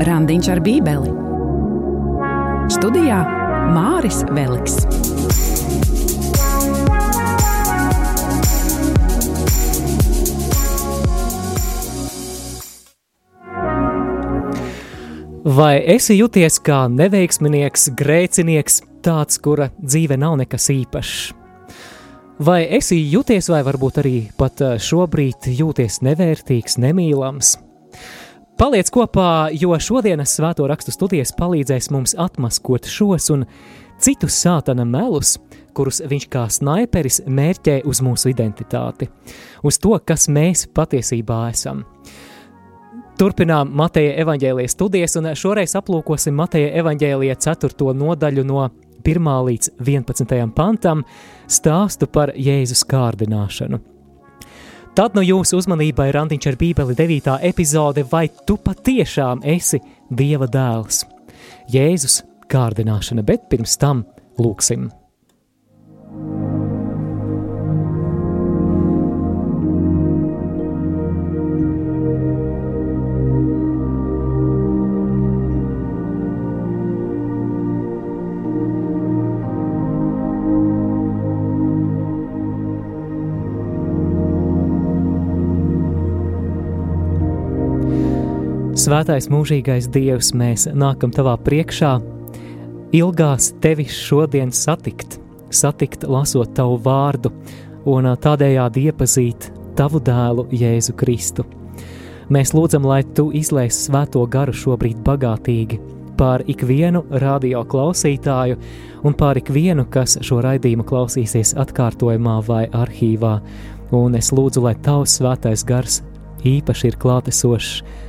Randiņš ar Bībeli. Studijā Māris Veliks. Vai esi jūties kā neveiksminieks, grēcinieks, tāds, kura dzīve nav nekas īpašs? Vai esi jūties, vai varbūt arī pat šobrīd jūties nevērtīgs, nemīlams? Paliec kopā, jo šodienas svēto rakstu studijas palīdzēs mums atmaskot šos un citus sātana melus, kurus viņš kā snaiperis mērķē uz mūsu identitāti, uz to, kas mēs patiesībā esam. Turpinām Mateja evaņģēlijas studijas, un šoreiz aplūkosim Mateja evaņģēlija 4. nodaļu no 1. līdz 11. pantam stāstu par Jēzus kārdināšanu. Tad no jūsu uzmanībai randiņš ar bībeli 9. epizode, vai tu patiešām esi Dieva dēls? Jēzus kārdināšana, bet pirms tam lūksim. Svētais mūžīgais Dievs, mēs nākam tavā priekšā, ilgās tevi šodien satikt, satikt, lasot tavu vārdu un tādējādi iepazīt tavu dēlu Jēzu Kristu. Mēs lūdzam, lai tu izlaiž svēto garu šobrīd bagātīgi pār ikvienu radio klausītāju un pār ikvienu, kas šo raidījumu klausīsies atkārtojumā vai arhīvā. Un es lūdzu, lai tavs svētais gars īpaši ir klātesošs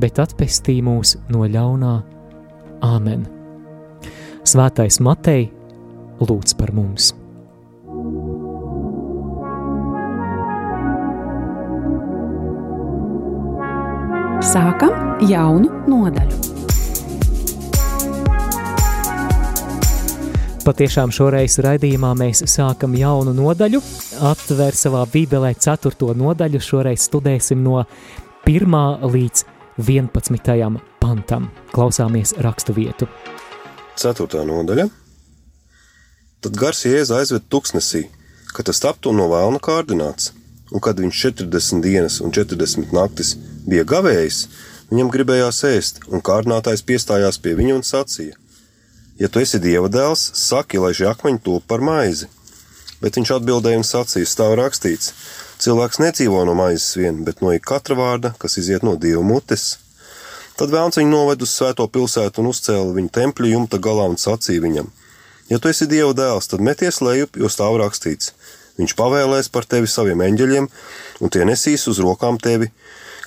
bet atpestī mūs no ļaunā. Āmen! Svētais Matei lūdz par mums! Sākam jaunu nodaļu. Patiešām šoreiz raidījumā mēs sākam jaunu nodaļu. Atver savā bībelē ceturto nodaļu. Šoreiz studēsim no 1 līdz 11. pantam. Klausāmies rakstu vietu. 4. nodaļa. Tad gars jēza aizved tuksnesī, kad tas taptu no vēlna kārdināts, un kad viņš 40 dienas un 40 naktis bija gavējis, viņam gribējās ēst, un kārdinātājs piestājās pie viņa un sacīja: Ja tu esi dieva dēls, saki, lai šie akmeņi top par maizi. Bet viņš atbildēja un sacīja: Stāv rakstīts, Cilvēks nedzīvo no maizes vien, bet no katra vārda, kas iziet no dieva mutes. Tad vēlns viņu noved uz svēto pilsētu un uzcēla viņu tempļu jumta galā un sacīja viņam: Ja tu esi dieva dēls, tad meties lejup, jo stāv rakstīts: Viņš pavēlēs par tevi saviem eņģeļiem, un tie nesīs uz rokām tevi,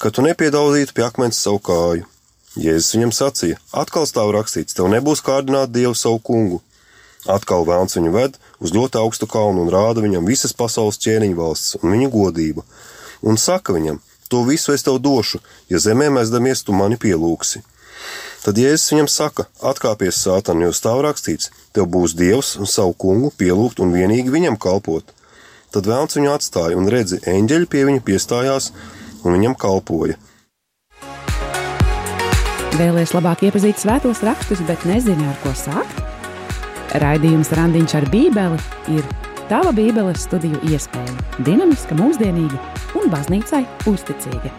ka tu nepiedauzītu pie akmens savu kāju. Jēzus viņam sacīja: Atkal stāv rakstīts, tev nebūs kārdināt dievu savu kungu. Atkal vēlns viņu ved uz ļoti augstu kalnu un rāda viņam visas pasaules ķēniņu valsts un viņa godību, un saka viņam: To visu es tev došu, ja zemē mēsdamies tu mani pielūgsi. Tad Jēzus viņam saka: Atkāpies, Sātan, jo stāv rakstīts, tev būs dievs un savu kungu pielūgt un vienīgi viņam kalpot. Tad vēlns viņu atstāja un redzi, eņģeļi pie viņa piestājās un viņam kalpoja. Vēlēs labāk iepazīt svētos rakstus, bet nezinu, ar ko sākt? Raidījums Randiņš ar Bībeli ir tava Bībeles studiju iespēja. Dinamiska, mūsdienīga un baznīcai uzticīga.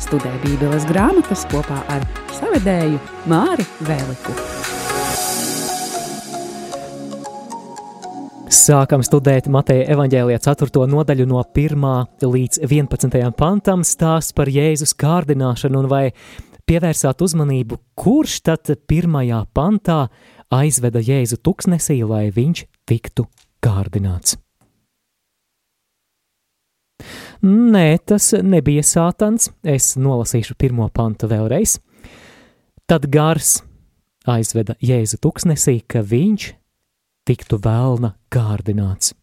Studē Bībeles grāmatas kopā ar savedēju Māri Vēliku. Sākam studēt Mateja evaņģēlijā 4. nodaļu no 1. līdz 11. pantam stāsts par Jēzus kārdināšanu un vai pievērsāt uzmanību, kurš tad pirmajā pantā aizveda Jēzu tuksnesī, lai viņš tiktu kārdināts. Nē, tas nebija sātans. Es nolasīšu pirmo pantu vēlreiz. Tad gars aizveda Jēzu tuksnesī, ka viņš tiktu vēlna kārdināts.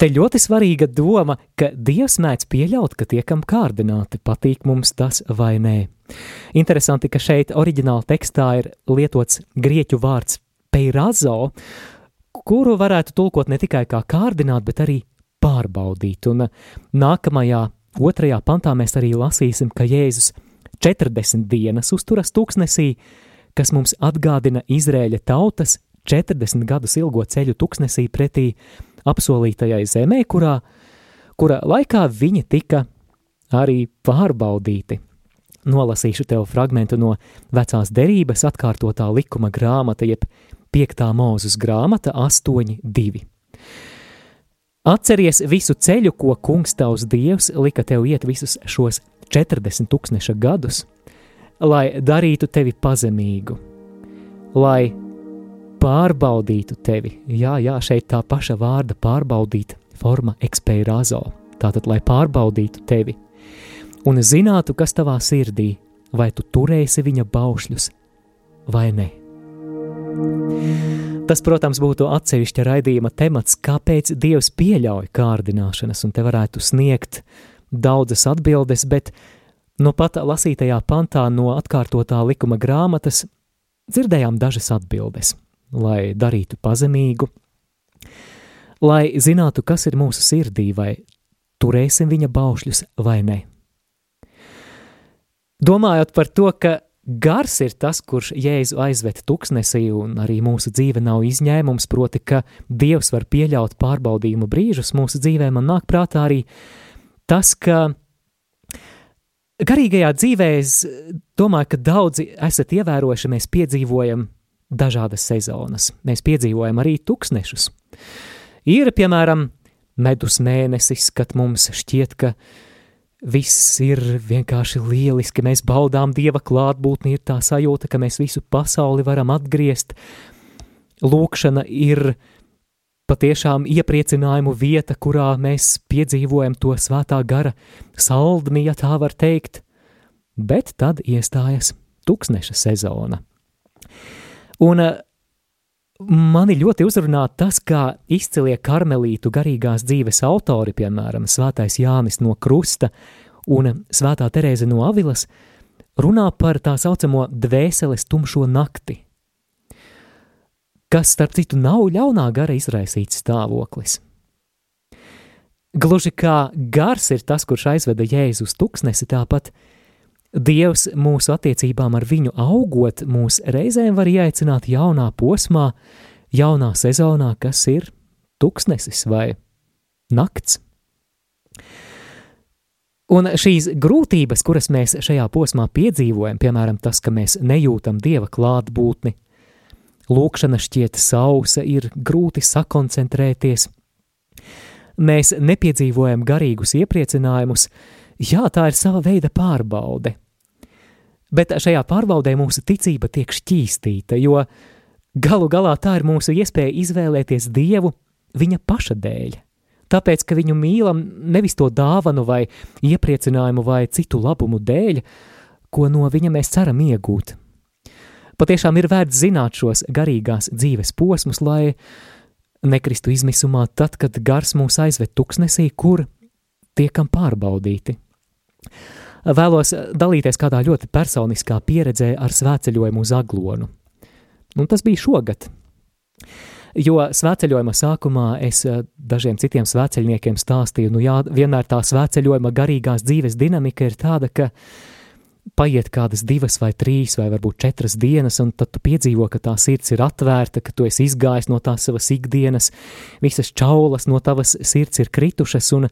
Te ļoti svarīga doma, ka Dievs mēdz pieļaut, ka tiekam kārdināti, patīk mums tas vai nē. Interesanti, ka šeit oriģināla tekstā ir lietots grieķu vārds peirazo, kuru varētu tulkot ne tikai kā kārdināt, bet arī pārbaudīt. Un nākamajā, otrajā pantā mēs arī lasīsim, ka Jēzus 40 dienas uzturas tūkstnesī, kas mums atgādina Izrēļa tautas 40 gadus ilgo ceļu tūkstnesī pretī apsolītajai zemē, kurā, kura laikā viņi tika arī pārbaudīti. Nolasīšu tev fragment no vecās derības atkārtotā likuma grāmata, jeb 5. mūzes grāmata 8.2. Atceries visu ceļu, ko kungs tavs dievs lika tev iet visus šos 40 tūkstneša gadus, lai darītu tevi pazemīgu, lai pārbaudītu tevi. Jā, jā, šeit tā paša vārda pārbaudīt, forma ekspeirāzo. Tātad, lai pārbaudītu tevi un zinātu, kas tavā sirdī, vai tu turēsi viņa baušļus vai ne. Tas, protams, būtu atsevišķa raidījuma temats, kāpēc Dievs pieļauj kārdināšanas, un te varētu sniegt daudzas atbildes, bet nu pat lasītajā pantā no atkārtotā likuma grāmatas dzirdējām dažas atbildes lai darītu pazemīgu, lai zinātu, kas ir mūsu sirdī, vai turēsim viņa baušļus vai ne. Domājot par to, ka gars ir tas, kurš Jēzu aizved tuksnesī, un arī mūsu dzīve nav izņēmums, proti, ka Dievs var pieļaut pārbaudījumu brīžus mūsu dzīvē, man nāk prātā arī tas, ka garīgajā dzīvē es domāju, ka daudzi esat ievērojuši, mēs piedzīvojam dažādas sezonas. Mēs piedzīvojam arī tūkstošus. Ir, piemēram, medus mēnesis, kad mums šķiet, ka viss ir vienkārši lieliski, mēs baudām dieva klātbūtni, ir tā sajūta, ka mēs visu pasauli varam atgriezt. Lūkšana ir patiešām iepriecinājumu vieta, kurā mēs piedzīvojam to svētā gara saldni, ja tā var teikt, bet tad iestājas tūkstneša sezona. Un eh, mani ļoti uzrunā tas, kā izcilie karmelītu garīgās dzīves autori, piemēram, Svētais Jānis no Krusta un Svētā Terēze no Avilas, runā par tā saucamo dvēseles tumšo nakti, kas, starp citu, nav ļaunā gara izraisīts stāvoklis. Gluži kā gars ir tas, kurš aizveda Jēzus tuksnesi, tāpat Dievs mūsu attiecībām ar viņu augot, mūs reizēm var ieaicināt jaunā posmā, jaunā sezonā, kas ir tuksnesis vai nakts. Un šīs grūtības, kuras mēs šajā posmā piedzīvojam, piemēram, tas, ka mēs nejūtam dieva klātbūtni, lūkšana šķiet sausa, ir grūti sakoncentrēties, mēs nepiedzīvojam garīgus iepriecinājumus, Jā, tā ir sava veida pārbaude. Bet šajā pārbaudē mūsu ticība tiek šķīstīta, jo galu galā tā ir mūsu iespēja izvēlēties Dievu viņa paša dēļ. Tāpēc, ka viņu mīlam nevis to dāvanu vai iepriecinājumu vai citu labumu dēļ, ko no viņa mēs ceram iegūt. Patiešām ir vērts zināt šos garīgās dzīves posmus, lai nekristu izmisumā tad, kad gars mūs aizved tuksnesī, kur tiekam pārbaudīti. Vēlos dalīties kādā ļoti personiskā pieredzē ar svētceļojumu uz Aglonu. Un tas bija šogad. Jo svētceļojuma sākumā es eh, dažiem citiem svētceļniekiem stāstīju, nu jā, vienmēr tā svētceļojuma garīgās dzīves dinamika ir tāda, ka paiet kādas divas vai trīs vai varbūt četras dienas, un tad tu piedzīvo, ka tā sirds ir atvērta, ka tu esi izgājis no tās savas ikdienas, visas čaulas no tavas sirds ir kritušas, un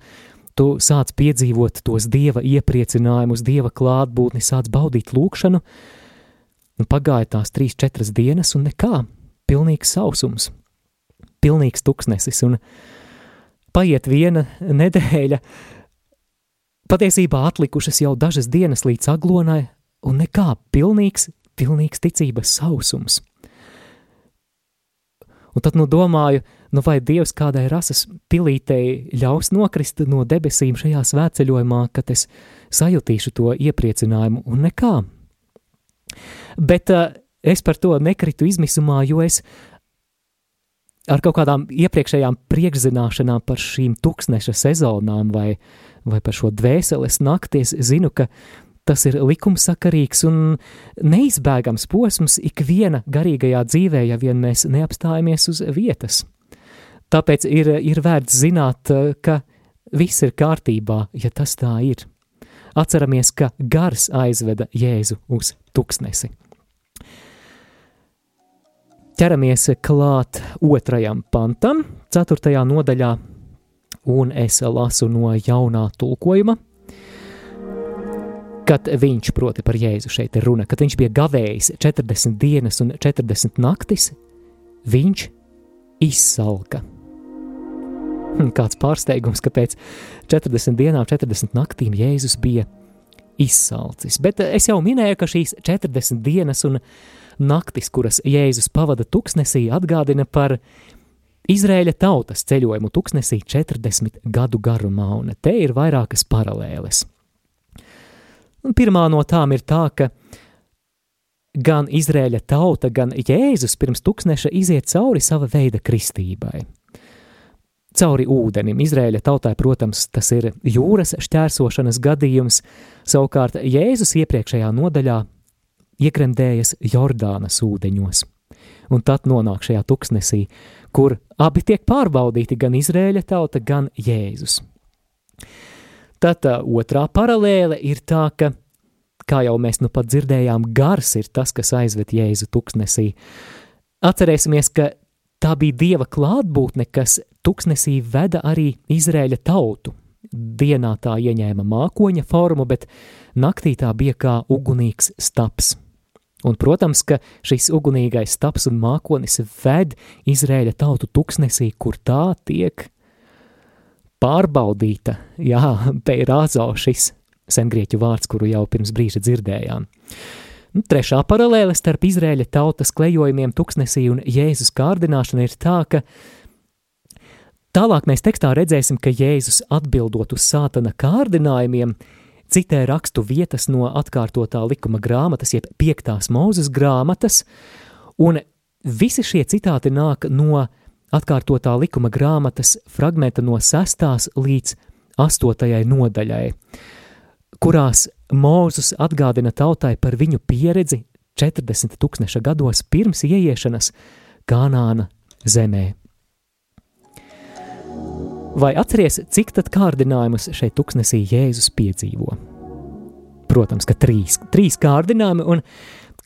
tu sāc piedzīvot tos dieva iepriecinājumus, dieva klātbūtni, sāc baudīt lūkšanu, un pagāja tās trīs, četras dienas, un nekā, pilnīgs sausums, pilnīgs tuksnesis, un paiet viena nedēļa, patiesībā atlikušas jau dažas dienas līdz aglonai, un nekā, pilnīgs, pilnīgs ticības sausums. Un tad nu domāju, nu vai Dievs kādai rases pilītei ļaus nokrist no debesīm šajā svētceļojumā, kad es sajutīšu to iepriecinājumu, un nekā, Bet uh, es par to nekritu izmisumā, jo es ar kaut kādām iepriekšējām priekšzināšanām par šīm tūkstneša sezonām vai, vai par šo dvēseles nakties zinu, ka tas ir likumsakarīgs un neizbēgams posms ikviena garīgajā dzīvē, ja vien mēs neapstājamies uz vietas. Tāpēc ir, ir vērts zināt, ka viss ir kārtībā, ja tas tā ir. Atceramies, ka gars aizveda Jēzu uz tuksnesi ķeramies klāt otrajam pantam, ceturtajā nodaļā, un es lasu no jaunā tulkojuma. Kad viņš, proti, par Jēzu šeit ir runa, kad viņš bija gavējis 40 dienas un 40 naktis, viņš izsalka. Kāds pārsteigums, ka pēc 40 dienām, 40 naktīm Jēzus bija izsalcis. Bet es jau minēju, ka šīs 40 dienas un 40 naktis, kuras Jēzus pavada tuksnesī, atgādina par Izrēļa tautas ceļojumu tuksnesī 40 gadu garumā, un te ir vairākas paralēles. Un pirmā no tām ir tā, ka gan Izrēļa tauta, gan Jēzus pirms tuksneša iziet cauri sava veida kristībai. Cauri ūdenim. Izrēļa tautai, protams, tas ir jūras šķērsošanas gadījums, savukārt Jēzus iepriekšējā nodaļā iekremdējas Jordānas ūdeņos, un tad nonāk šajā tuksnesī, kur abi tiek pārbaudīti gan Izrēļa tauta, gan Jēzus. Tad tā, otrā paralēle ir tā, ka, kā jau mēs nu pat dzirdējām, gars ir tas, kas aizved Jēzu tuksnesī. Atcerēsimies, ka tā bija Dieva klātbūtne, kas tuksnesī veda arī Izrēļa tautu. Dienā tā ieņēma mākoņa formu, bet naktī tā bija kā ugunīgs staps. Un, protams, ka šis ugunīgais taps un mākonis ved Izrēļa tautu tuksnesī, kur tā tiek pārbaudīta. Jā, peirāzo šis sengrieķu vārds, kuru jau pirms brīža dzirdējām. Nu, trešā paralēle starp Izrēļa tautas klejojumiem tuksnesī un Jēzus kārdināšanu ir tā, ka tālāk mēs tekstā redzēsim, ka Jēzus atbildot uz sātana kārdinājumiem, citē rakstu vietas no atkārtotā likuma grāmatas, jeb piektās mūzes grāmatas, un visi šie citāti nāk no atkārtotā likuma grāmatas fragmenta no 6. līdz 8. nodaļai, kurās Mūzus atgādina tautai par viņu pieredzi 40 tūkstneša gados pirms ieiešanas Kanāna zemē. Vai atceries, cik tad kārdinājumus šeit tuksnesī Jēzus piedzīvo? Protams, ka trīs, trīs kārdinājumi, un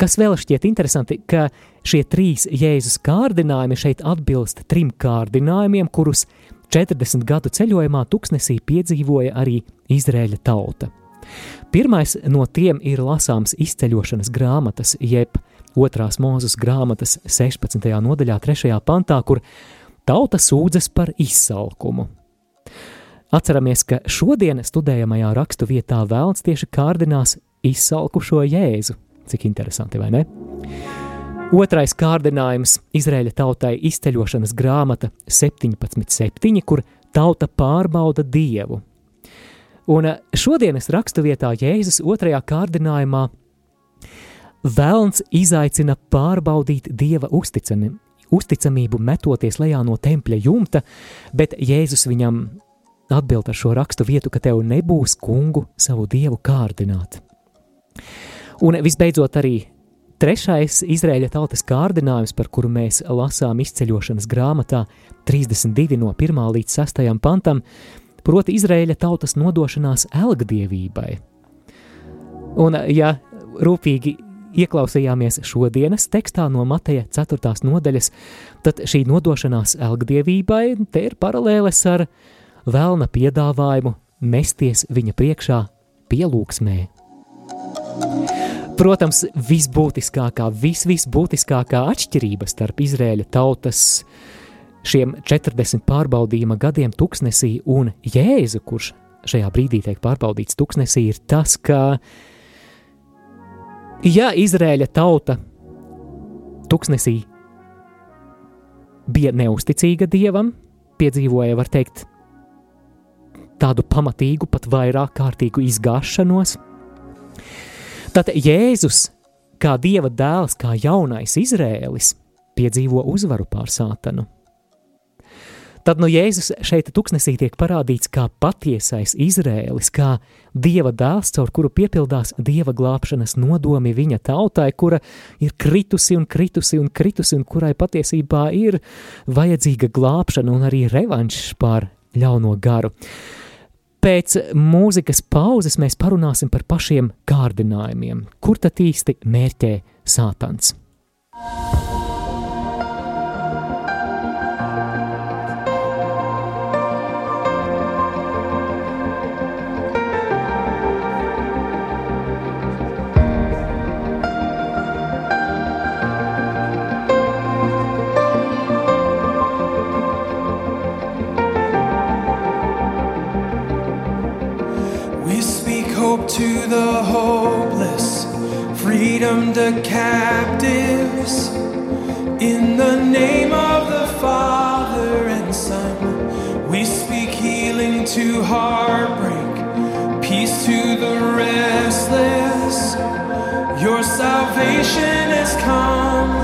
kas vēl šķiet interesanti, ka šie trīs Jēzus kārdinājumi šeit atbilst trim kārdinājumiem, kurus 40 gadu ceļojumā tuksnesī piedzīvoja arī Izrēļa tauta. Pirmais no tiem ir lasāms izceļošanas grāmatas, jeb otrās mūzes grāmatas 16. nodaļā, 3. pantā, kur tauta sūdzas par izsalkumu. Atceramies, ka šodien studējamajā rakstu vietā vēlns tieši kārdinās izsalkušo Jēzu. Cik interesanti, vai ne? Otrais kārdinājums Izraēļa tautai izceļošanas grāmata 17.7, kur tauta pārbauda Dievu. Un šodienas raksturvietā Jēzus otrajā kārdinājumā Vēlns izaicina pārbaudīt Dieva uzticami, uzticamību, metoties lejā no tempļa jumta, bet Jēzus viņam atbild ar šo rakstu vietu, ka tev nebūs kungu savu dievu kārdināt. Un visbeidzot arī trešais Izraēļa tautas kārdinājums, par kuru mēs lasām izceļošanas grāmatā 32 no 1 līdz 6 pantam, proti Izraēļa tautas nodošanās elgdievībai. Un, ja rūpīgi ieklausījāmies šodienas tekstā no Mateja 4. nodaļas, tad šī nodošanās elgdievībai te ir paralēles ar vēlna piedāvājumu mesties viņa priekšā pielūgsmē. Protams, visbūtiskākā, vis, visbūtiskākā atšķirība starp Izrēļa tautas šiem 40 pārbaudījuma gadiem tuksnesī un Jēzu, kurš šajā brīdī tiek pārbaudīts tuksnesī, ir tas, ka, ja Izrēļa tauta tuksnesī bija neusticīga dievam, piedzīvoja, var teikt, tādu pamatīgu, pat vairāk kārtīgu izgāšanos. Tad Jēzus, kā dieva dēls, kā jaunais Izrēlis, piedzīvo uzvaru pār sātanu. Tad no Jēzus šeit tuksnesī tiek parādīts kā patiesais Izrēlis, kā Dieva dēls, caur kuru piepildās Dieva glābšanas nodomi viņa tautai, kura ir kritusi un kritusi un kritusi, un kurai patiesībā ir vajadzīga glābšana un arī revanšs pār ļauno garu. Pēc mūzikas pauzes mēs parunāsim par pašiem kārdinājumiem, kur tad īsti mērķē sātans. to freedom to captives. In the name of the Father and Son, we speak healing to heartbreak, peace to the restless. Your salvation has come.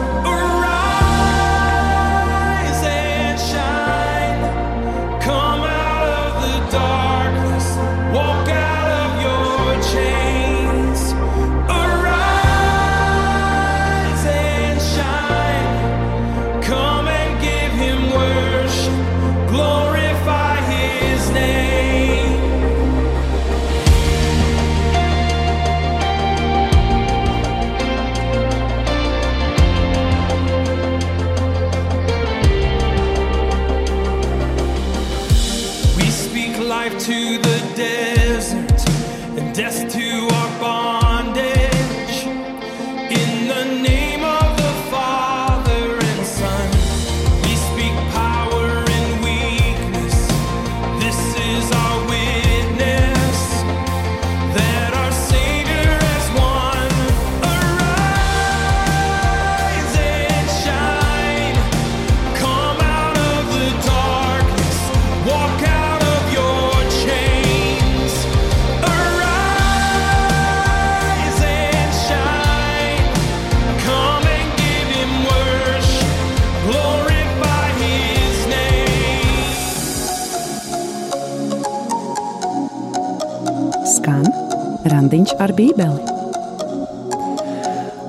Ar bībeli.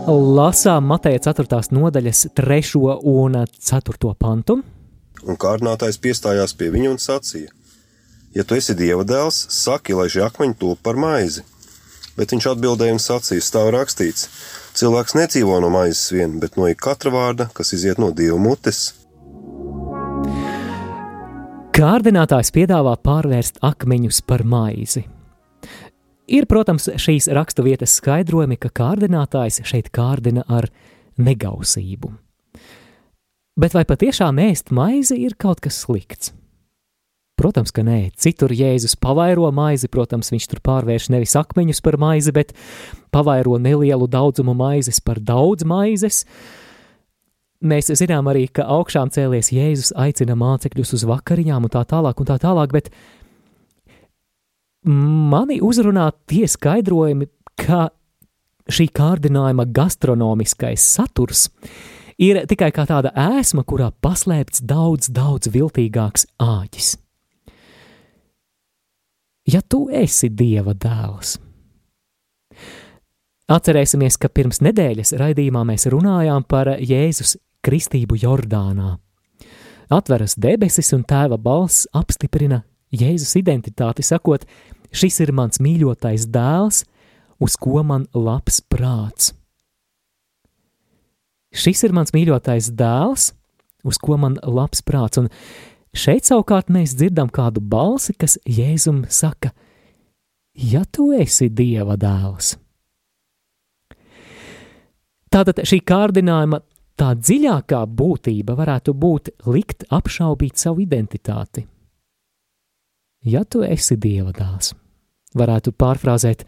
Lasām Mateja 4. nodaļas 3. un 4. pantu. Un kārdinātājs piestājās pie viņa un sacīja: Ja tu esi dieva dēls, saki, lai šie akmeņi top par maizi. Bet viņš atbildēja un sacīja: Stāv rakstīts, cilvēks nedzīvo no maizes vien, bet no katra vārda, kas iziet no dieva mutes. Kārdinātājs piedāvā pārvērst akmeņus par maizi. Ir, protams, šīs raksturvietas skaidrojumi, ka kārdinātājs šeit kārdina ar negausību. Bet vai patiešām ēst maizi ir kaut kas slikts? Protams, ka nē. Citur Jēzus pavairo maizi, protams, viņš tur pārvērš nevis akmeņus par maizi, bet pavairo nelielu daudzumu maizes par daudz maizes. Mēs zinām arī, ka augšām cēlies Jēzus aicina mācekļus uz vakariņām un tā tālāk un tā tālāk, bet mani uzrunā tie skaidrojumi, ka šī kārdinājuma gastronomiskais saturs ir tikai kā tāda ēsma, kurā paslēpts daudz, daudz viltīgāks āķis. Ja tu esi Dieva dēls, atcerēsimies, ka pirms nedēļas raidījumā mēs runājām par Jēzus kristību Jordānā. Atveras debesis un tēva balss apstiprina Jēzus identitāti, sakot, šis ir mans mīļotais dēls, uz ko man labs prāts. Šis ir mans mīļotais dēls, uz ko man labs prāts, un šeit savukārt mēs dzirdam kādu balsi, kas Jēzum saka: Ja tu esi Dieva dēls, Tātad šī kārdinājuma tā dziļākā būtība varētu būt likt apšaubīt savu identitāti ja tu esi dieva dēls. Varētu pārfrāzēt,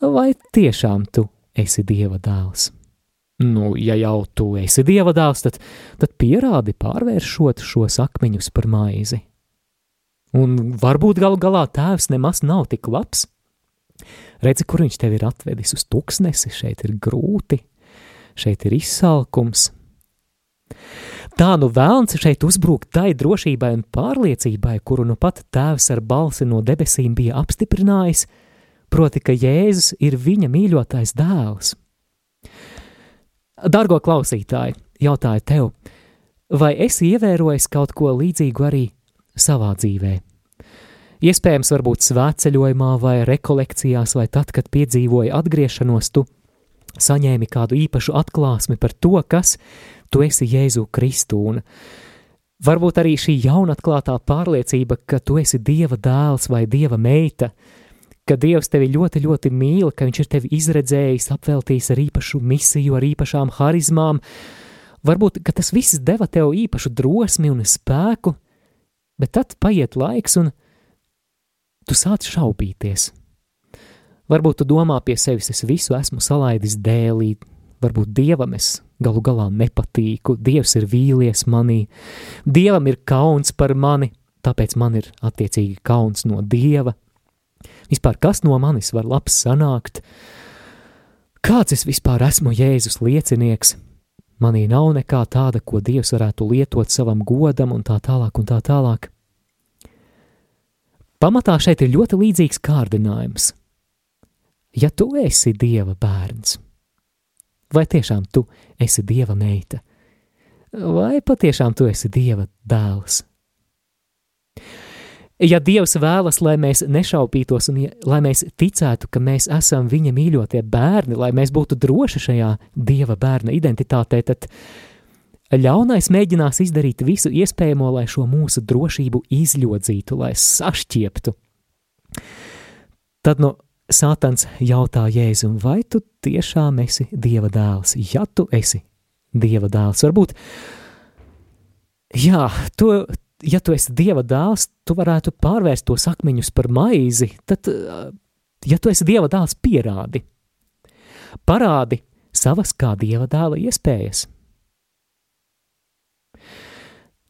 vai tiešām tu esi dieva dēls? Nu, ja jau tu esi dieva dēls, tad, tad pierādi pārvēršot šos akmeņus par maizi. Un varbūt gal galā tēvs nemaz nav tik labs. Redzi, kur viņš tevi ir atvedis uz tuksnesi, šeit ir grūti, šeit ir izsalkums. Tā nu vēlns šeit uzbrūk tai drošībai un pārliecībai, kuru nu pat tēvs ar balsi no debesīm bija apstiprinājis, proti, ka Jēzus ir viņa mīļotais dēls. Dargo klausītāji, jautāju tev, vai esi ievērojis kaut ko līdzīgu arī savā dzīvē? Iespējams, varbūt svētceļojumā vai rekolekcijās, vai tad, kad piedzīvoji atgriešanos, tu saņēmi kādu īpašu atklāsmi par to, kas tu esi Jēzu Kristu. Un varbūt arī šī jaunatklātā pārliecība, ka tu esi Dieva dēls vai Dieva meita, ka Dievs tevi ļoti, ļoti mīl, ka Viņš ir tevi izredzējis, apveltījis ar īpašu misiju, ar īpašām harizmām. Varbūt tas viss deva tev īpašu drosmi un spēku, bet tad paiet laiks, un tu sāc šaubīties. Varbūt tu domā pie sevis, es visu esmu salaidis dēlī, varbūt dievam es galu galā nepatīku, dievs ir vīlies manī, dievam ir kauns par mani, tāpēc man ir attiecīgi kauns no dieva. Vispār kas no manis var labs sanākt? Kāds es vispār esmu Jēzus liecinieks? Manī nav nekā tāda, ko Dievs varētu lietot savam godam un tā tālāk un tā tālāk. Pamatā šeit ir ļoti līdzīgs kārdinājums. Ja tu esi Dieva bērns, vai tiešām tu esi Dieva meita, vai patiešām tu esi Dieva dēls? Ja Dievs vēlas, lai mēs nešaupītos un lai mēs ticētu, ka mēs esam Viņa mīļotie bērni, lai mēs būtu droši šajā Dieva bērna identitātē, tad ļaunais mēģinās izdarīt visu iespējamo, lai šo mūsu drošību izļodzītu, lai sašķieptu. Tad no Sātans jautā Jēzum, vai tu tiešām esi Dieva dēls? Ja tu esi Dieva dēls, varbūt, jā, to, ja tu esi Dieva dēls, tu varētu pārvērst tos akmeņus par maizi, tad, ja tu esi Dieva dēls, pierādi. Parādi savas kā Dieva dēla iespējas.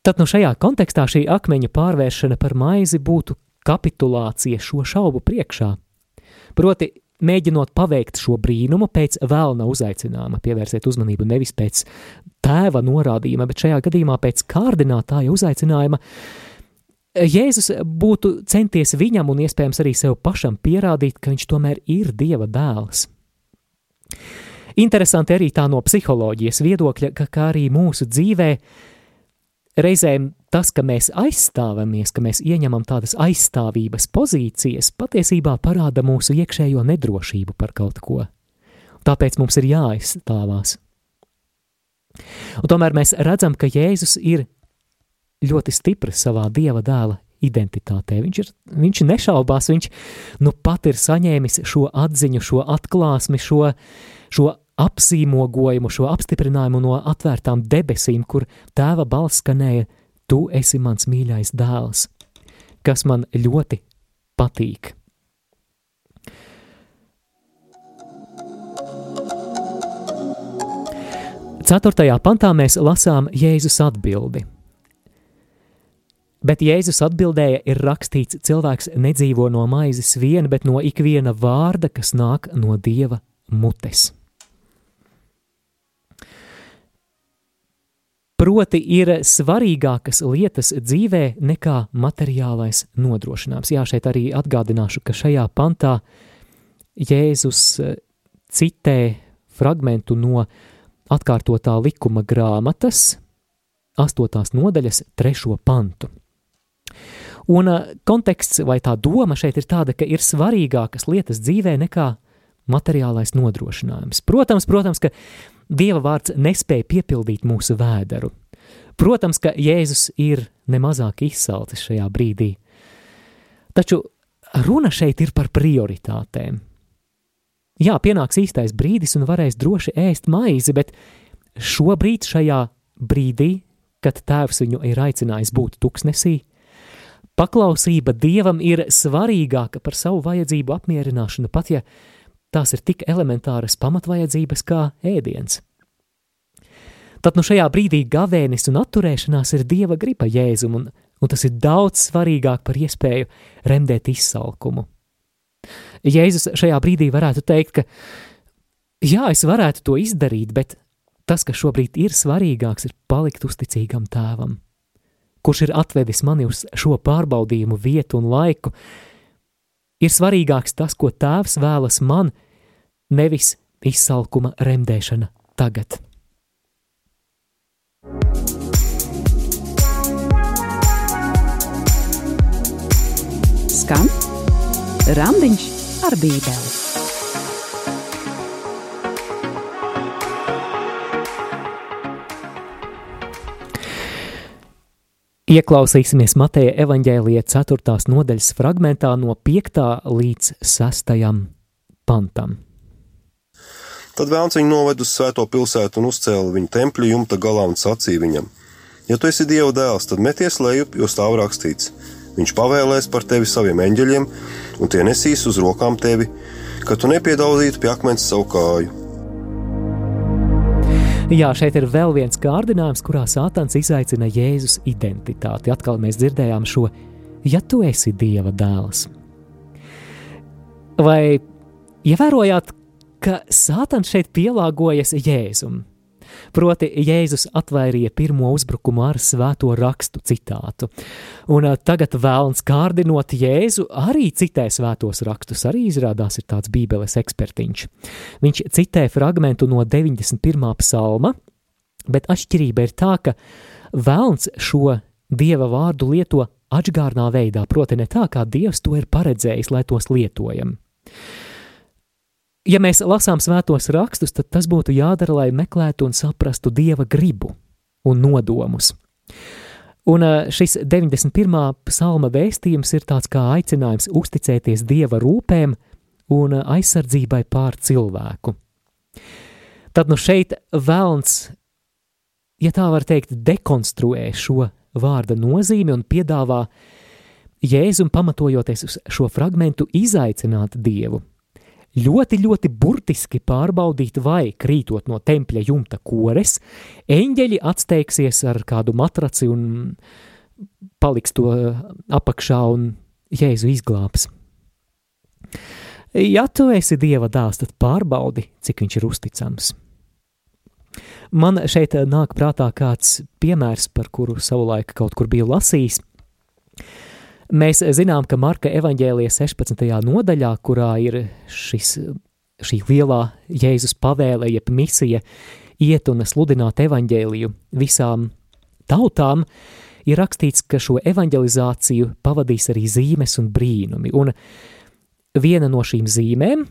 Tad no nu šajā kontekstā šī akmeņa pārvēršana par maizi būtu kapitulācija šo šaubu priekšā. Proti, mēģinot paveikt šo brīnumu pēc vēlna uzaicinājuma, pievērsiet uzmanību nevis pēc tēva norādījuma, bet šajā gadījumā pēc kārdinātāja uzaicinājuma. Jēzus būtu centies viņam un iespējams arī sev pašam pierādīt, ka viņš tomēr ir Dieva dēls. Interesanti arī tā no psiholoģijas viedokļa, ka, kā arī mūsu dzīvē, reizēm tas, ka mēs aizstāvamies, ka mēs ieņemam tādas aizstāvības pozīcijas, patiesībā parāda mūsu iekšējo nedrošību par kaut ko. Tāpēc mums ir jāaizstāvās. Un tomēr mēs redzam, ka Jēzus ir ļoti stiprs savā dieva dēla identitātē. Viņš, ir, viņš nešaubās, viņš nu pat ir saņēmis šo atziņu, šo atklāsmi, šo, šo apzīmogojumu, šo apstiprinājumu no atvērtām debesīm, kur tēva balss skanēja: Tu esi mans mīļais dēls, kas man ļoti patīk. Ceturtajā pantā mēs lasām Jēzus atbildi. Bet Jēzus atbildēja, ir rakstīts, cilvēks nedzīvo no maizes vien, bet no ikviena vārda, kas nāk no Dieva mutes. Proti, ir svarīgākas lietas dzīvē nekā materiālais nodrošinājums. Jā, šeit arī atgādināšu, ka šajā pantā Jēzus eh, citē fragmentu no atkārtotā likuma grāmatas, 8. nodaļas, 3. pantu. Un eh, konteksts vai tā doma šeit ir tāda, ka ir svarīgākas lietas dzīvē nekā materiālais nodrošinājums. Protams, protams, ka Dieva vārds nespēja piepildīt mūsu vēderu. Protams, ka Jēzus ir nemazāk izsalcis šajā brīdī. Taču runa šeit ir par prioritātēm. Jā, pienāks īstais brīdis un varēs droši ēst maizi, bet šobrīd, šajā brīdī, kad tēvs viņu ir aicinājis būt tuksnesī, paklausība dievam ir svarīgāka par savu vajadzību apmierināšanu, pat ja tās ir tik elementāras pamatvajadzības kā ēdiens. Tad nu šajā brīdī gavēnis un atturēšanās ir dieva griba jēzum, un, un tas ir daudz svarīgāk par iespēju remdēt izsalkumu. Jēzus šajā brīdī varētu teikt, ka jā, es varētu to izdarīt, bet tas, kas šobrīd ir svarīgāks, ir palikt uzticīgam tēvam, kurš ir atvedis mani uz šo pārbaudījumu vietu un laiku. Ir svarīgāks tas, ko tēvs vēlas man, nevis izsalkuma remdēšana tagad. Skan Randiņš ar Bībeli. Ieklausīsimies Mateja evaņģēlija 4. nodaļas fragmentā no 5. līdz 6. pantam. Tad vēlams viņu noved uz svēto pilsētu un uzcēla viņu tempļa jumta galā un sacīja viņam: Ja tu esi Dieva dēls, tad meties lejup, jo stāv rakstīts: Viņš pavēlēs par tevi saviem eņģeļiem, un tie nesīs uz rokām tevi, ka tu nepiedaudzītu pie akmens savu kāju. Jā, šeit ir vēl viens kārdinājums, kurā Sātans izaicina Jēzus identitāti. Atkal mēs dzirdējām šo, ja tu esi Dieva dēls. Vai ievērojāt, ka Sātans šeit pielāgojas Jēzum. Proti, Jēzus atvairīja pirmo uzbrukumu ar svēto rakstu citātu. Un tagad vēlns kārdinot Jēzu arī citē svētos rakstus, arī izrādās ir tāds bībeles ekspertiņš. Viņš citē fragmentu no 91. psalma, bet atšķirība ir tā, ka vēlns šo dieva vārdu lieto atžgārnā veidā, proti ne tā, kā dievs to ir paredzējis, lai tos lietojam. Ja mēs lasām svētos rakstus, tad tas būtu jādara, lai meklētu un saprastu dieva gribu un nodomus. Un šis 91. psalma vēstījums ir tāds kā aicinājums uzticēties dieva rūpēm un aizsardzībai pār cilvēku. Tad nu šeit vēlns, ja tā var teikt, dekonstruē šo vārda nozīmi un piedāvā Jēzum pamatojoties uz šo fragmentu izaicināt Dievu ļoti, ļoti burtiski pārbaudīt, vai krītot no tempļa jumta kores, eņģeļi atsteigsies ar kādu matraci un paliks to apakšā un Jēzu izglābs. Ja tu esi Dieva dēls, tad pārbaudi, cik viņš ir uzticams. Man šeit nāk prātā kāds piemērs, par kuru savulaik kaut kur biju lasījis. Mēs zinām, ka Marka evaņģēlijas 16. nodaļā, kurā ir šis, šī lielā Jēzus pavēle, jeb misija, iet un sludināt evaņģēliju visām tautām, ir rakstīts, ka šo evanģelizāciju pavadīs arī zīmes un brīnumi. Un viena no šīm zīmēm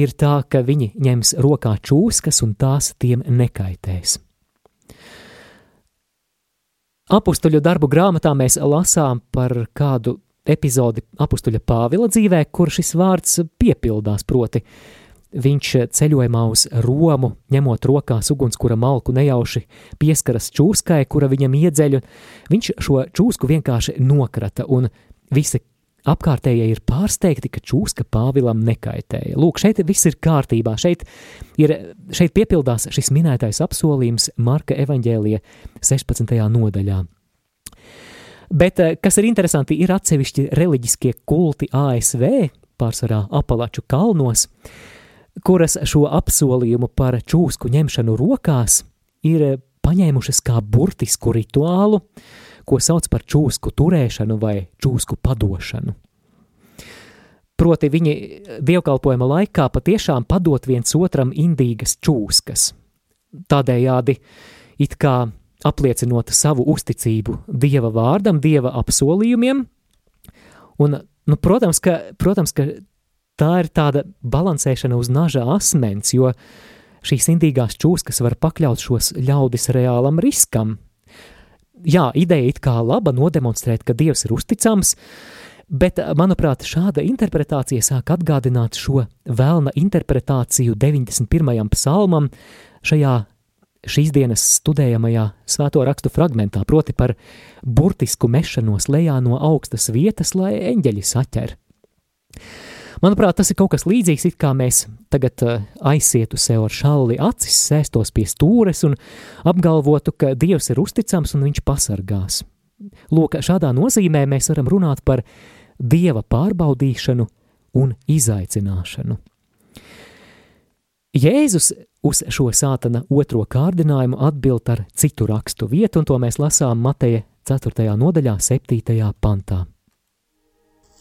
ir tā, ka viņi ņems rokā čūskas un tās tiem nekaitēs. Apustuļu darbu grāmatā mēs lasām par kādu epizodi apustuļa Pāvila dzīvē, kur šis vārds piepildās, proti viņš ceļojumā uz Romu, ņemot rokās ugunskura malku nejauši pieskaras čūskai, kura viņam iedzeļ, viņš šo čūsku vienkārši nokrata, un visi apkārtējie ir pārsteigti, ka čūska Pāvilam nekaitēja. Lūk, šeit viss ir kārtībā, šeit, ir, šeit piepildās šis minētais apsolījums Marka evaņģēlija 16. nodaļā. Bet, eh, kas ir interesanti, ir atsevišķi reliģiskie kulti ASV, pārsvarā apalaču kalnos, kuras šo apsolījumu par čūsku ņemšanu rokās ir paņēmušas kā burtisku rituālu, uh, ko sauc par čūsku turēšanu vai čūsku padošanu. Proti viņi dievkalpojuma laikā patiešām padot viens otram indīgas čūskas. Tādējādi it kā apliecinot savu uzticību Dieva vārdam, Dieva apsolījumiem, un, nu, protams, ka, protams, ka tā ir tāda balansēšana uz naža asmens, jo šīs indīgās čūskas var pakļaut šos ļaudis reālam riskam, jā, ideja it kā laba nodemonstrēt, ka Dievs ir uzticams, bet, manuprāt, šāda interpretācija sāk atgādināt šo vēlna interpretāciju 91. psalmam šajā šīs dienas studējamajā svēto rakstu fragmentā, proti par burtisku mešanos lejā no augstas vietas, lai eņģeļi saķer. Manuprāt, tas ir kaut kas līdzīgs, it kā mēs tagad uh, aizietu sev ar šalli acis, sēstos pie stūres un apgalvotu, ka Dievs ir uzticams un viņš pasargās. Lūk, šādā nozīmē mēs varam runāt par Dieva pārbaudīšanu un izaicināšanu. Jēzus uz šo sātana otro kārdinājumu atbild ar citu rakstu vietu, un to mēs lasām Mateja 4. nodaļā, 7. pantā.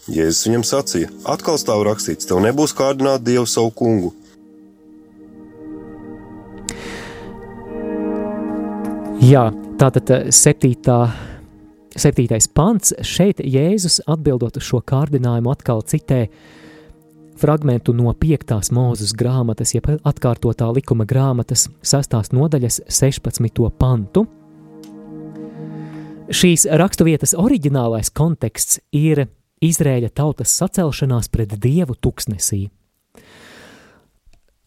Jēzus viņam sacīja: Atkal stāv rakstīts, tev nebūs kārdināt Dievu savu kungu. Jā, tātad septītā, septītais pants šeit Jēzus atbildot uz šo kārdinājumu atkal citē fragmentu no 5. mūzes grāmatas, jeb atkārtotā likuma grāmatas 6. nodaļas 16. pantu. Šīs raksturvietas oriģinālais konteksts ir Izrēļa tautas sacelšanās pret dievu tuksnesī.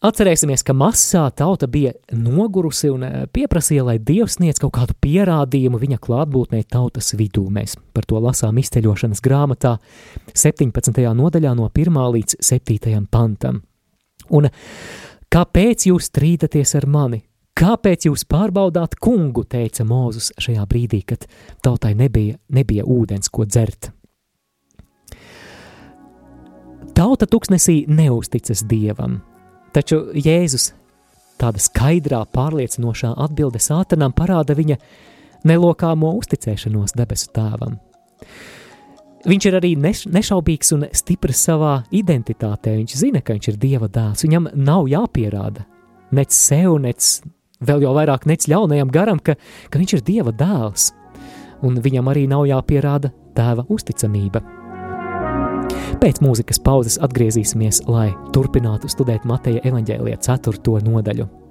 Atcerēsimies, ka masā tauta bija nogurusi un eh, pieprasīja, lai Dievs sniedz kaut kādu pierādījumu viņa klātbūtnē tautas vidū. Mēs par to lasām izceļošanas grāmatā 17. nodaļā no 1. līdz 7. pantam. Un kāpēc jūs strīdaties ar mani? Kāpēc jūs pārbaudāt kungu, teica Mūzus šajā brīdī, kad tautai nebija, nebija ūdens, ko dzert. Tauta tuksnesī neusticas dievam, Taču Jēzus tāda skaidrā, pārliecinošā atbilde sātanam parāda viņa nelokāmo uzticēšanos debesu tēvam. Viņš ir arī neš, nešaubīgs un stiprs savā identitātē. Viņš zina, ka viņš ir Dieva dēls. Viņam nav jāpierāda nec sev, nec vēl jau vairāk nec ļaunajam garam, ka, ka viņš ir Dieva dēls. Un viņam arī nav jāpierāda tēva uzticamība. Pēc mūzikas pauzes atgriezīsimies, lai turpinātu studēt Mateja evaņģēlija 4. nodaļu.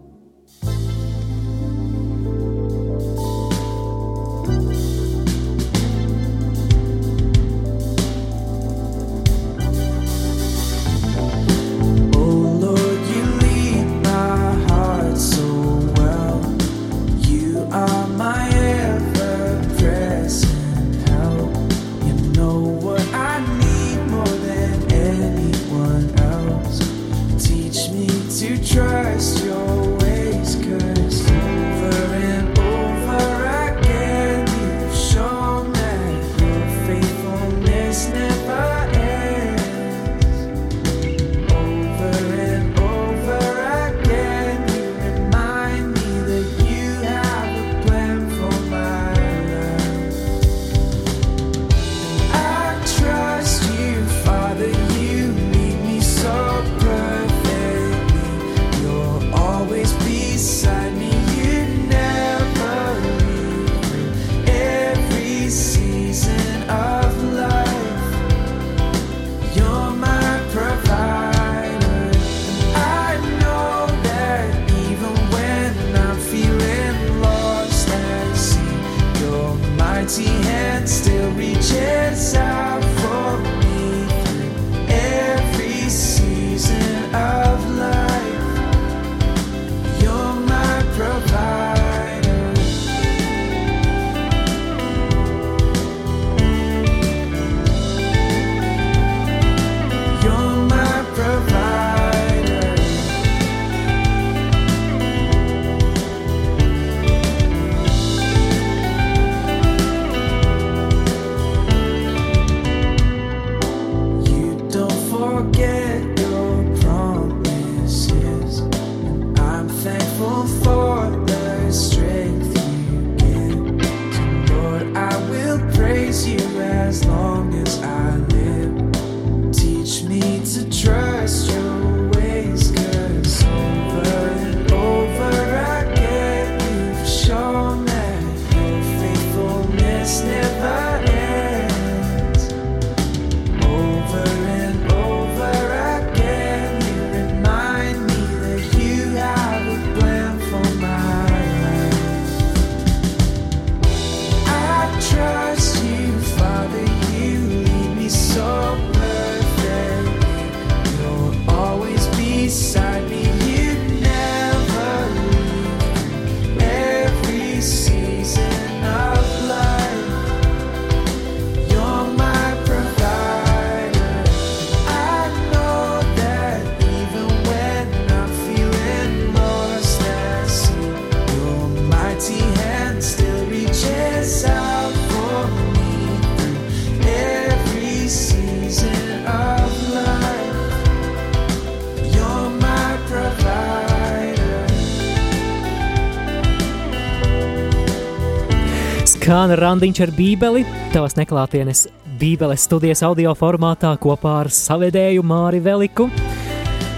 Skan randiņš ar bībeli, tavas neklātienes bībeles studijas audio formātā kopā ar savedēju Māri Veliku.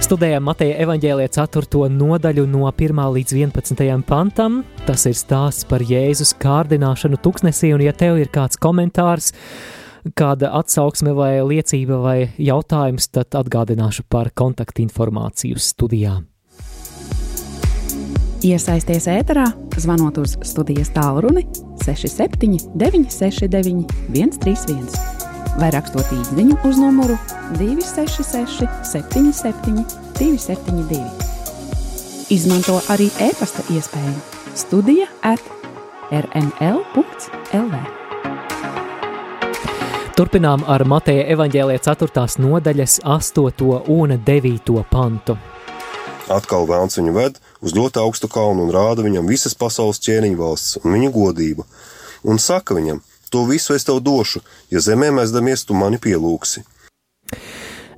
Studējam Mateja evaņģēlīja 4. nodaļu no 1. līdz 11. pantam. Tas ir stāsts par Jēzus kārdināšanu tuksnesī, un ja tev ir kāds komentārs, kāda atsauksme vai liecība vai jautājums, tad atgādināšu par kontaktinformāciju studijām. Iesaisties ēterā, zvanot uz studijas tālruni 67 969 131 vai rakstot īsiņu uz numuru 266, 77, 272. Izmanto arī e-pasta iespēju Studija at rml.lv. Turpinām ar Mateja evaņģēlīja 4. nodaļas 8. un 9. pantu. Atkal vēlns viņu ved uz ļoti augstu kalnu un rāda viņam visas pasaules ķēniņu valsts un viņa godību, un saka viņam, To visu es tev došu, ja zemē mēsdamies, tu mani pielūgsi.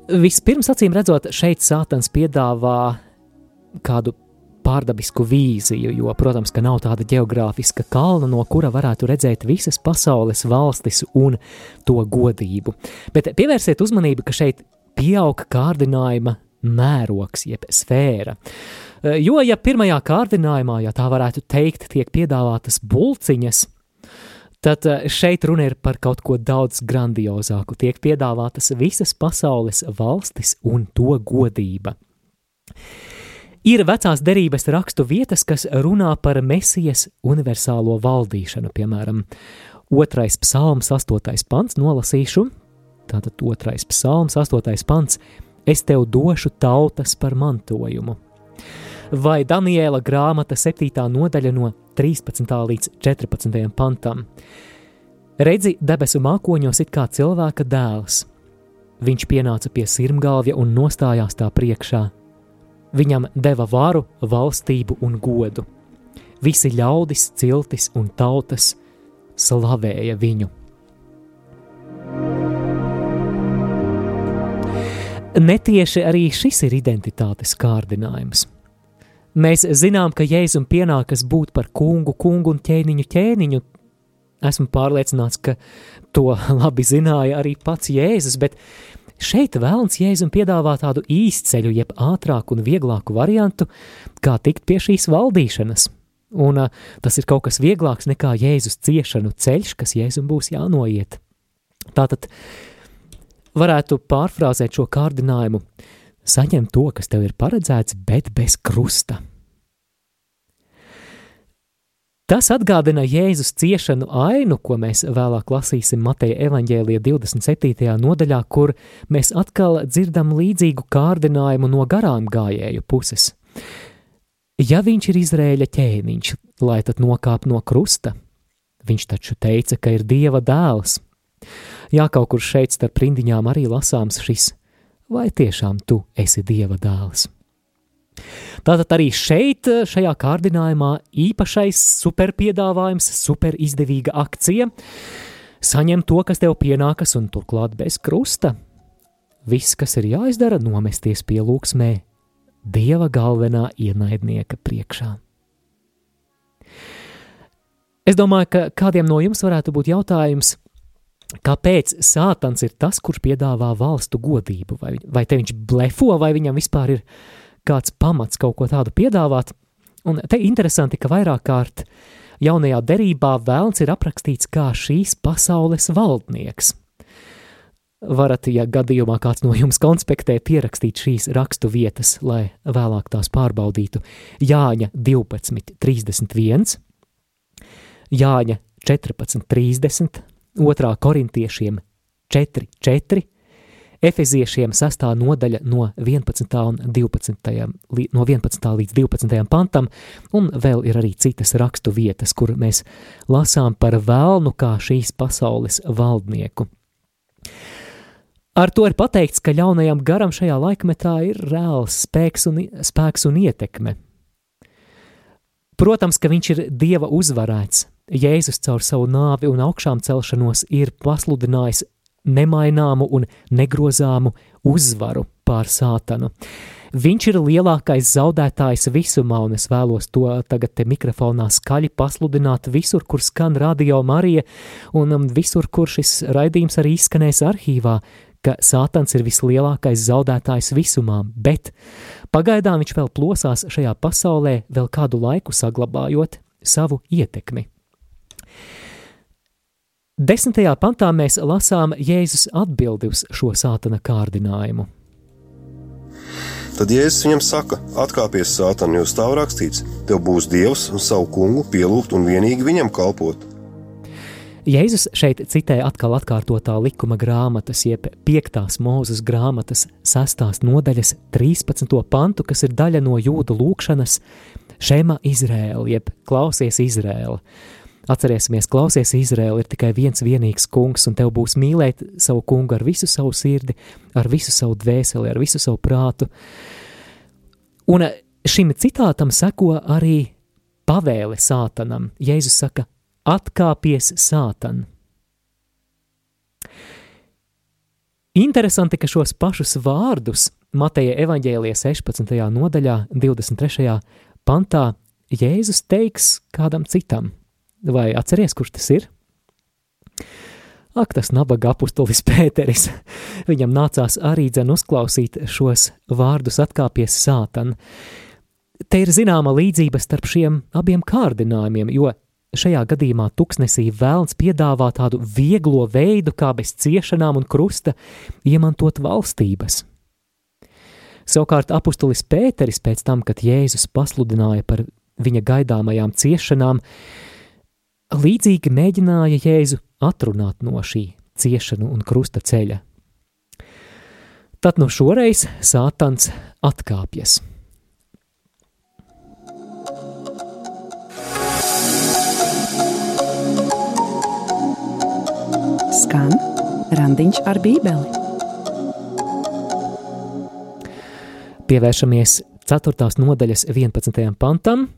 Vispirms, acīm redzot, šeit Sātans piedāvā kādu pārdabisku vīziju, jo, protams, ka nav tāda geogrāfiska kalna, no kura varētu redzēt visas pasaules valstis un to godību. Bet pievērsiet uzmanību, ka šeit pieaug kārdinājuma mērogs, jeb sfēra. Jo, ja pirmajā kārdinājumā, ja tā varētu teikt, tiek piedāvātas bulciņas, Tad eh, šeit runa ir par kaut ko daudz grandiozāku. Tiek piedāvātas visas pasaules valstis un to godība. Ir vecās derības rakstu vietas, kas runā par mesijas universālo valdīšanu, piemēram, otrais psalms, astotais pants, nolasīšu. Tātad otrais psalms, astotais pants, es tev došu tautas par mantojumu. Vai Daniela grāmata septītā nodaļa no 13. līdz 14. pantam. Redzi, debesu mākoņos it kā cilvēka dēls. Viņš pienāca pie sirmgalvja un nostājās tā priekšā. Viņam deva varu, valstību un godu. Visi ļaudis, ciltis un tautas slavēja viņu. Netieši arī šis ir identitātes kārdinājums. Mēs zinām, ka Jēzum pienākas būt par kungu, kungu un ķēniņu ķēniņu. Esmu pārliecināts, ka to labi zināja arī pats Jēzus, bet šeit vēlams Jēzum piedāvā tādu īsceļu, jeb ātrāku un vieglāku variantu, kā tikt pie šīs valdīšanas. Un uh, tas ir kaut kas vieglāks nekā Jēzus ciešanu ceļš, kas Jēzum būs jānoiet. Tātad varētu pārfrāzēt šo kārdinājumu – saņem to, kas tev ir paredzēts, bet bez krusta. Tas atgādina Jēzus ciešanu ainu, ko mēs vēlāk lasīsim Mateja evaņģēlija 27. nodaļā, kur mēs atkal dzirdam līdzīgu kārdinājumu no garām gājēju puses. Ja viņš ir Izrēļa ķēniņš, lai tad nokāp no krusta, viņš taču teica, ka ir Dieva dēls. Jā, kaut kur šeit starp rindiņām arī lasāms šis vai tiešām tu esi Dieva dēls? Tātad arī šeit, šajā kārdinājumā, īpašais superpiedāvājums, superizdevīga akcija - saņem to, kas tev pienākas, un turklāt bez krusta. Viss, kas ir jāizdara, nomesties pie lūksmē, Dieva galvenā ienaidnieka priekšā. Es domāju, ka kādiem no jums varētu būt jautājums, Kāpēc Sātans ir tas, kurš piedāvā valstu godību? Vai, vai te viņš blefo, vai viņam vispār ir kāds pamats kaut ko tādu piedāvāt? Un te interesanti, ka vairāk kārt jaunajā derībā vēlns ir aprakstīts kā šīs pasaules valdnieks. Varat, ja gadījumā kāds no jums konspektē, pierakstīt šīs rakstu vietas, lai vēlāk tās pārbaudītu. Jāņa 12, 31, Jāņa 14, 30, 2. korintiešiem 4, 4, Efeziešiem 6. nodaļa no 11. un 12. no 11. līdz 12. pantam, un vēl ir arī citas rakstu vietas, kur mēs lasām par vēlnu kā šīs pasaules valdnieku. Ar to ir pateikts, ka ļaunajam garam šajā laikmetā ir reāls spēks un, spēks un ietekme. Protams, ka viņš ir dieva uzvarēts, Jēzus caur savu nāvi un augšām celšanos ir pasludinājis nemaināmu un negrozāmu uzvaru pār sātanu. Viņš ir lielākais zaudētājs visumā, un es vēlos to tagad te mikrofonā skaļi pasludināt visur, kur skan radio Marija, un um, visur, kur šis raidījums arī izskanēs arhīvā, ka Sātans ir vislielākais zaudētājs visumā, bet pagaidām viņš vēl plosās šajā pasaulē, vēl kādu laiku saglabājot savu ietekmi. Desmitajā pantā mēs lasām Jēzus atbildi uz šo sātana kārdinājumu. Tad Jēzus viņam saka: Atkāpies, Sātan, jo stāv rakstīts, tev būs dievs un savu kungu pielūgt un vienīgi viņam kalpot. Jēzus šeit citē atkal atkārtotā likuma grāmatas, jeb 5. mūzes grāmatas 6. nodaļas 13. pantu, kas ir daļa no jūdu lūkšanas Šema Izrēla, jeb klausies Izrēla. Atcerēsimies, klausies Izrēla ir tikai viens vienīgs kungs, un tev būs mīlēt savu kungu ar visu savu sirdi, ar visu savu dvēseli, ar visu savu prātu. Un šim citātam seko arī pavēle sātanam. Jēzus saka, atkāpies sātan. Interesanti, ka šos pašus vārdus Mateja evaņģēlija 16. nodaļā, 23. pantā Jēzus teiks kādam citam. Vai atceries, kurš tas ir? Ak, tas nabaga apustulis Pēteris. Viņam nācās arī dzen uzklausīt šos vārdus atkāpies sātan. Te ir zināma līdzība starp šiem abiem kārdinājumiem, jo šajā gadījumā tuksnesī vēlns piedāvā tādu vieglo veidu, kā bez ciešanām un krusta iemantot valstības. Savukārt apustulis Pēteris pēc tam, kad Jēzus pasludināja par viņa gaidāmajām ciešanām, līdzīgi mēģināja Jēzu atrunāt no šī ciešanu un krusta ceļa. Tad no šoreiz Sātans atkāpjas. Skan randiņš ar bībeli. Pievēršamies 4. nodaļas 11. pantam.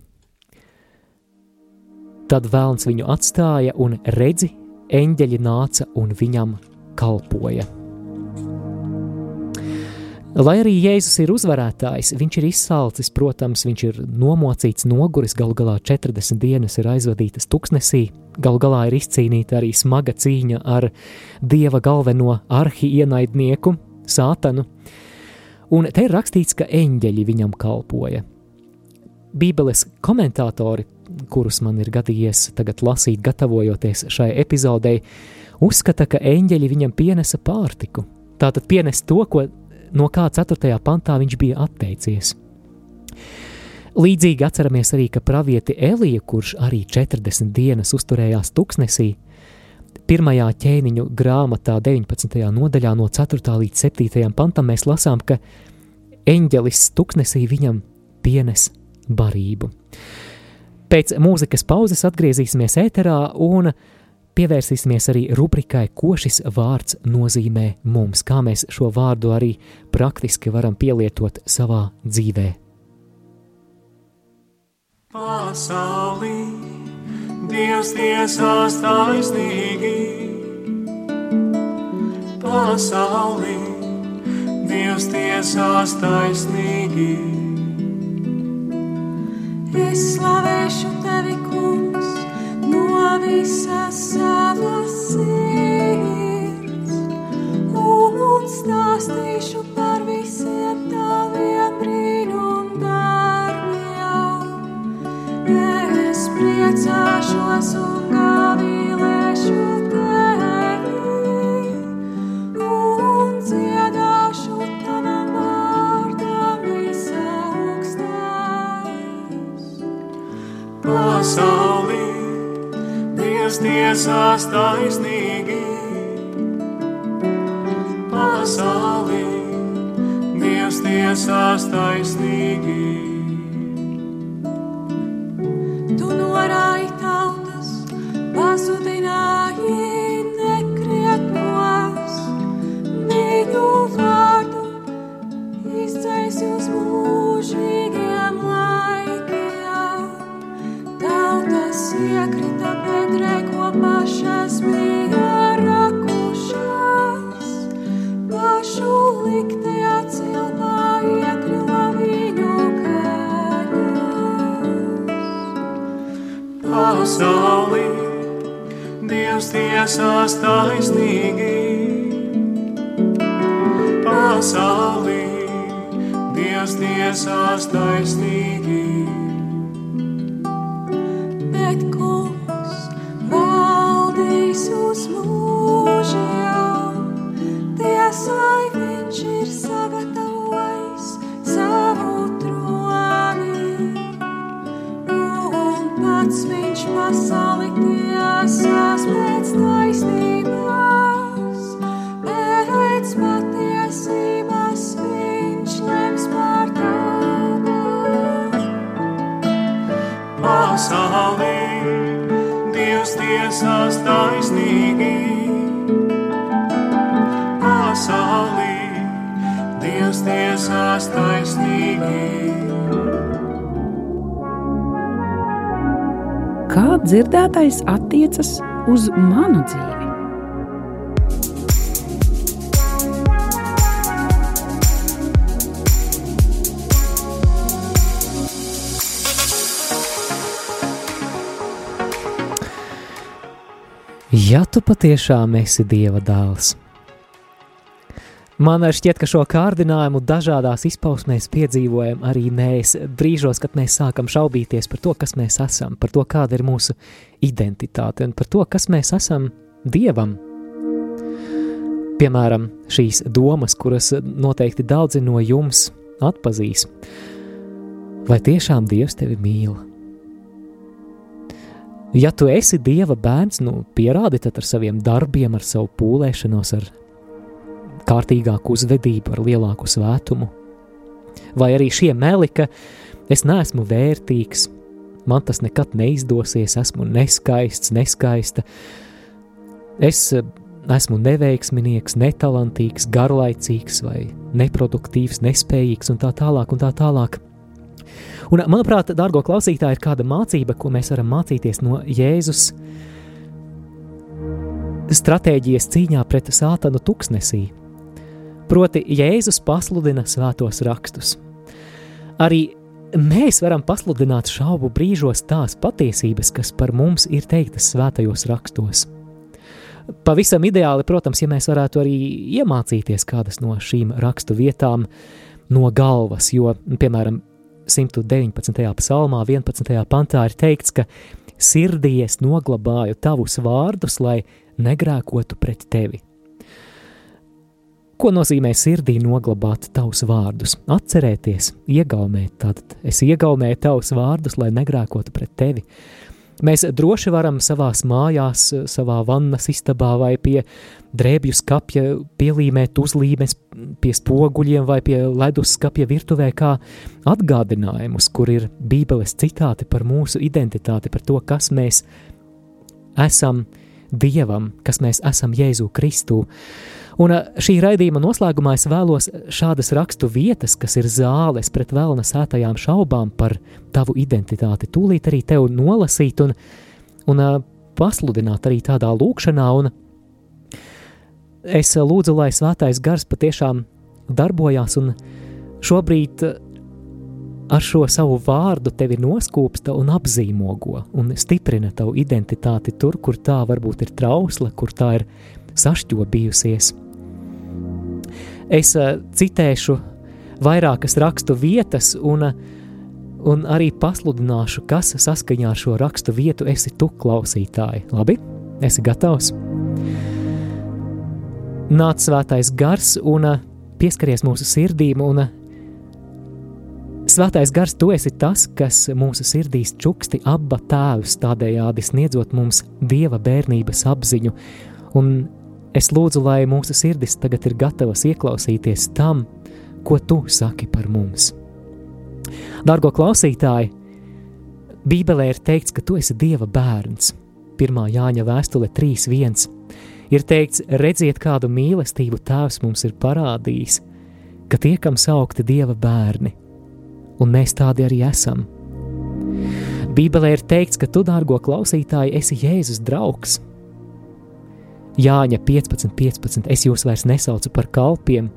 Tad vēlns viņu atstāja un redzi, eņģeļi nāca un viņam kalpoja. Lai arī Jēzus ir uzvarētājs, viņš ir izsalcis, protams, viņš ir nomocīts, noguris, galu galā 40 dienas ir aizvadītas tuksnesī, galu galā ir izcīnīta arī smaga cīņa ar dieva galveno arhi ienaidnieku, sātanu, un te ir rakstīts, ka eņģeļi viņam kalpoja. Bībeles komentātori kurus man ir gadījies tagad lasīt, gatavojoties šai epizodei, uzskata, ka eņģeļi viņam pienesa pārtiku. Tātad pienes to, ko, no kā 4. pantā viņš bija atteicies. Līdzīgi atceramies arī, ka pravieti Elija, kurš arī 40 dienas uzturējās tuksnesī, pirmajā ķēniņu grāmatā 19. nodaļā no 4. līdz 7. pantam mēs lasām, ka eņģelis tuksnesī viņam pienes barību. Pēc mūzikas pauzes atgriezīsimies ēterā un pievērsīsimies arī rubrikai, ko šis vārds nozīmē mums, kā mēs šo vārdu arī praktiski varam pielietot savā dzīvē. Pasaulī Dievs tiesās taisnīgi, pasaulī Dievs tiesās taisnīgi. Es slavēšu tevi, viņš pasauli tiesās pēc taisnības, pēc patiesības viņš lems par tādām. Pasaulī, Dievs tiesās taisnīgi. Pasaulī, Dievs tiesās taisnīgi. Kā dzirdētais attiecas uz manu dzīvi? Ja tu patiešām esi Dieva dēls, man šķiet, ka šo kārdinājumu dažādās izpausmēs piedzīvojam arī mēs brīžos, kad mēs sākam šaubīties par to, kas mēs esam, par to, kāda ir mūsu identitāte un par to, kas mēs esam Dievam. Piemēram, šīs domas, kuras noteikti daudzi no jums atpazīs. Vai tiešām Dievs tevi mīl? Ja tu esi Dieva bērns, nu pierādi tad ar saviem darbiem, ar savu pūlēšanos, ar kārtīgāku uzvedību, ar lielāku svētumu. Vai arī šie meli, ka es neesmu vērtīgs, man tas nekad neizdosies, esmu neskaists, neskaista, es eh, esmu neveiksminieks, netalantīgs, garlaicīgs vai neproduktīvs, nespējīgs un tā tālāk un tā tālāk. Un, manuprāt, dārgo klausītāji, ir kāda mācība, ko mēs varam mācīties no Jēzus stratēģijas cīņā pret sātanu tuksnesī. Proti, Jēzus pasludina svētos rakstus. Arī mēs varam pasludināt šaubu brīžos tās patiesības, kas par mums ir teiktas svētajos rakstos. Pavisam ideāli, protams, ja mēs varētu arī iemācīties kādas no šīm rakstu vietām no galvas, jo, piemēram, 119. psalmā, 11. pantā ir teikts, ka sirdī es noglabāju tavus vārdus, lai negrēkotu pret tevi. Ko nozīmē sirdī noglabāt tavus vārdus? Atcerēties, iegaumēt, tātad es iegaumēju tavus vārdus, lai negrēkotu pret tevi. Mēs droši varam savās mājās, savā vannas istabā vai pie drēbju skapja pielīmēt uzlīmes pie spoguļiem vai pie leduskapja virtuvē kā atgādinājumus, kur ir bībeles citāti par mūsu identitāti, par to, kas mēs esam Dievam, kas mēs esam Jēzu Kristu. Un šī raidījuma noslēgumā es vēlos šādas rakstu vietas, kas ir zāles pret vēlna sētajām šaubām par tavu identitāti, tūlīt arī tev nolasīt un, un pasludināt arī tādā lūkšanā. Un es lūdzu, lai svētais gars patiešām darbojās un šobrīd ar šo savu vārdu tevi noskūpsta un apzīmogo un stiprina tavu identitāti tur, kur tā varbūt ir trausla, kur tā ir sašķobījusies. Es uh, citēšu vairākas rakstu vietas un, un arī pasludināšu, kas saskaņā ar šo rakstu vietu esi tu klausītāji. Labi, esi gatavs? Nāc svētais gars un pieskaries mūsu sirdīm un Svētais gars, tu esi tas, kas mūsu sirdīs čuksti abba tēvus, tādējādi sniedzot mums dieva bērnības apziņu. Un es lūdzu, lai mūsu sirdis tagad ir gatavas ieklausīties tam, ko tu saki par mums. Dargo klausītāji, Bībelē ir teikts, ka tu esi dieva bērns. 1. Jāņa vēstule 3.1. Ir teikts, redziet, kādu mīlestību tēvs mums ir parādījis, ka tiekam saukti dieva bērni un mēs tādi arī esam. Bībelē ir teikts, ka tu, dārgo klausītāji, esi Jēzus draugs. Jāņa 15, 15. Es jūs vairs nesaucu par kalpiem,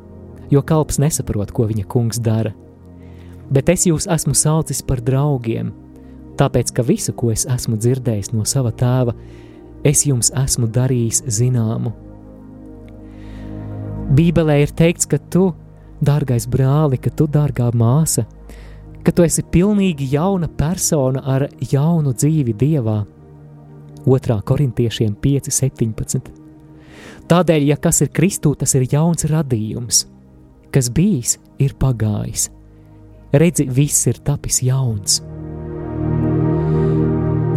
jo kalps nesaprot, ko viņa kungs dara. Bet es jūs esmu saucis par draugiem, tāpēc, ka visu, ko es esmu dzirdējis no sava tēva, es jums esmu darījis zināmu. Bībelē ir teikts, ka tu, dārgais brāli, ka tu, dārgā māsa, ka tu esi pilnīgi jauna persona ar jaunu dzīvi Dievā. 2. korintiešiem 5.17. Tādēļ, ja kas ir Kristū, tas ir jauns radījums, kas bijis, ir pagājis. Redzi, viss ir tapis jauns.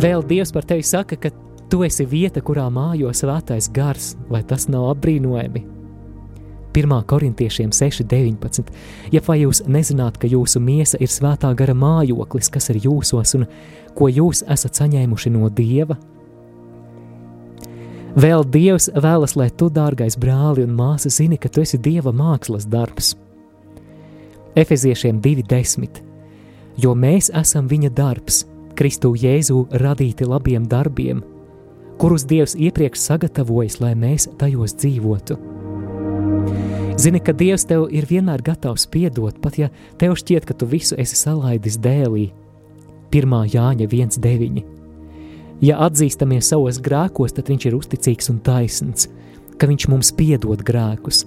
Vēl Dievs par tevi saka, ka tu esi vieta, kurā mājo svētais gars, vai tas nav apbrīnojami? 1. korintiešiem 6,19. Ja vai jūs nezināt, ka jūsu miesa ir svētā gara mājoklis, kas ir jūsos un ko jūs esat saņēmuši no Dieva? Vēl Dievs vēlas, lai tu, dārgais brāli un māsa, zini, ka tu esi Dieva mākslas darbs. Efeziešiem 2,10. Jo mēs esam viņa darbs, Kristu Jēzu radīti labiem darbiem, kurus Dievs iepriekš sagatavojis, lai mēs tajos dzīvotu. Zini, ka Dievs tev ir vienmēr gatavs piedot, pat ja tev šķiet, ka tu visu esi salaidis dēlī. 1. Jāņa 1,9. Ja atzīstamies savos grēkos, tad Viņš ir uzticīgs un taisns, ka Viņš mums piedod grēkus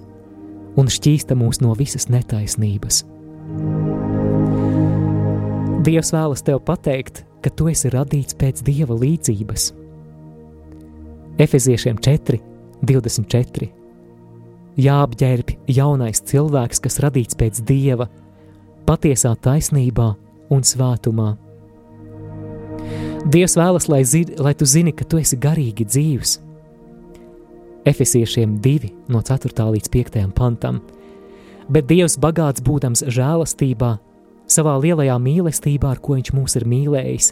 un šķīsta mūs no visas netaisnības. Dievs vēlas tev pateikt, ka tu esi radīts pēc dieva līdzības. Efeziešiem 4, 24. Jāapģērb jaunais cilvēks, kas radīts pēc dieva, patiesā taisnībā un svētumā. Dievs vēlas, lai, zini, lai tu zini, ka tu esi garīgi dzīvs. Efesiešiem 2, no 4. līdz 5. pantam. Bet Dievs bagāts būdams žēlastībā, savā lielajā mīlestībā, ar ko viņš mūs ir mīlējis.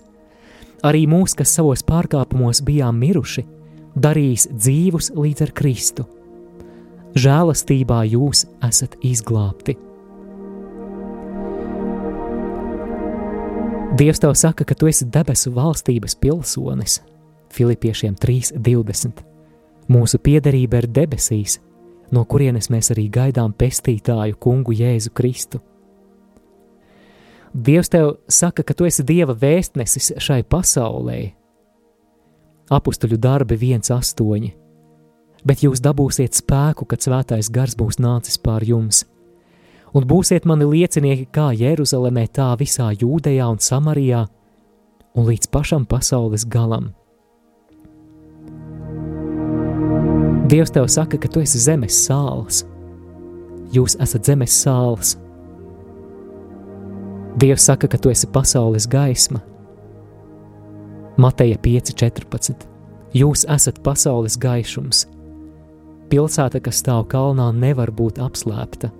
Arī mūs, kas savos pārkāpumos bijām miruši, darīs dzīvus līdz ar Kristu. Žēlastībā jūs esat izglābti. Dievs tev saka, ka tu esi debesu valstības pilsonis. Filipiešiem 3:20. Mūsu piederība ir debesīs, no kurienes mēs arī gaidām pestītāju kungu Jēzu Kristu. Dievs tev saka, ka tu esi Dieva vēstnesis šai pasaulē. Apustuļu darbi 1,8. Bet jūs dabūsiet spēku, kad svētais gars būs nācis pār jums, un būsiet mani liecinieki kā Jeruzalemē, tā visā Jūdejā un Samarijā, un līdz pašam pasaules galam. Dievs tev saka, ka tu esi zemes sāls. Jūs esat zemes sāls, Dievs saka, ka tu esi pasaules gaisma. Mateja 5,14. Jūs esat pasaules gaišums. Pilsēta, kas stāv kalnā, nevar būt apslēpta.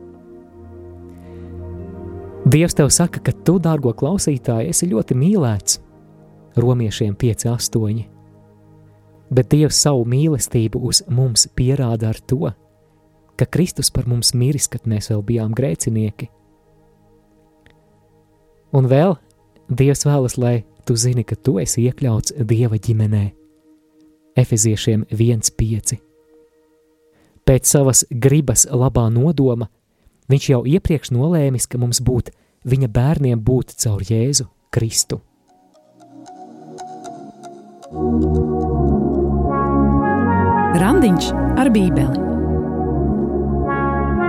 Dievs tev saka, ka tu, dārgo klausītāj, esi ļoti mīlēts. Romiešiem 5,8. Bet Dievs savu mīlestību uz mums pierāda ar to, ka Kristus par mums miris, kad mēs vēl bijām grēcinieki. Un vēl Dievs vēlas, lai tu zini, ka tu esi iekļauts Dieva ģimenē. Efeziešiem 1,5. Pēc savas gribas labā nodoma viņš jau iepriekš nolēmis, ka mums būt viņa bērniem būt caur Jēzu Kristu. Randiņš ar Bībeli.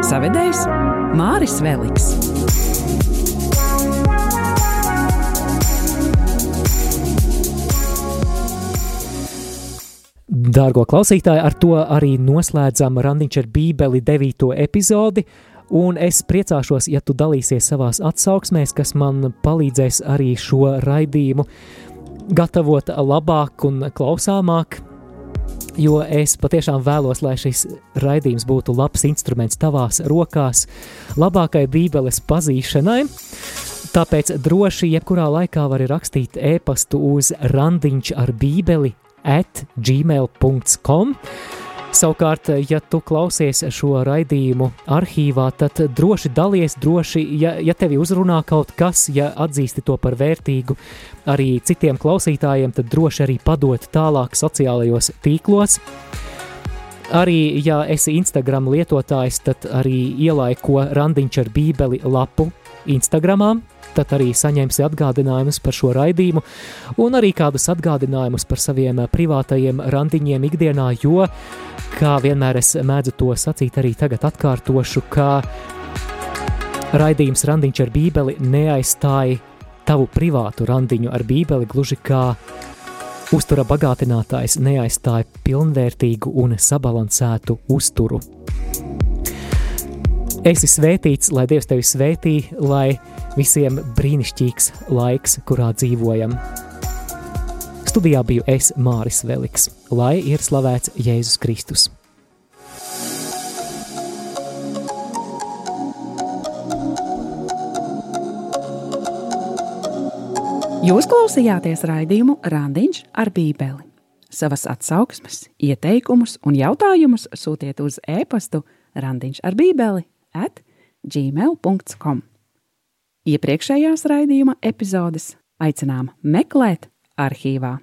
Savedējs Māris Veliks. Dārgo klausītāji, ar to arī noslēdzam Randiņš ar Bībeli 9. epizodi. Un es priecāšos, ja tu dalīsies savās atsauksmēs, kas man palīdzēs arī šo raidījumu gatavot labāk un klausāmāk. Jo es patiešām vēlos, lai šis raidījums būtu labs instruments tavās rokās, labākai Bībeles pazīšanai. Tāpēc droši jebkurā laikā vari rakstīt e-pastu uz randiņš ar bībeli at gmail.com. Savukārt, ja tu klausies šo raidījumu arhīvā, tad droši dalies, droši, ja, ja tevi uzrunā kaut kas, ja atzīsti to par vērtīgu arī citiem klausītājiem, tad droši arī padot tālāk sociālajos tīklos. Arī, ja esi Instagram lietotājs, tad arī ielaiko randiņš ar bībeli lapu Instagramā, tad arī saņemsi atgādinājumus par šo raidījumu un arī kādus atgādinājumus par saviem privātajiem randiņiem ikdienā, jo, kā vienmēr es mēdzu to sacīt, arī tagad atkārtošu, ka raidījums randiņš ar bībeli neaizstāja tavu privātu randiņu ar bībeli gluži kā uztura bagātinātājs neaizstāja pilnvērtīgu un sabalansētu uzturu. Esi svētīts, lai Dievs tevi svētī, lai visiem brīnišķīgs laiks, kurā dzīvojam. Studijā biju es, Māris Veliks, lai ir slavēts Jēzus Kristus. Jūs klausījāties raidījumu Randiņš ar Bībeli. Savas atsauksmes, ieteikumus un jautājumus sūtiet uz e-pastu Randiņš ar Bībeli at gmail.com. Iepriekšējās raidījuma epizodes aicinām meklēt arhīvā.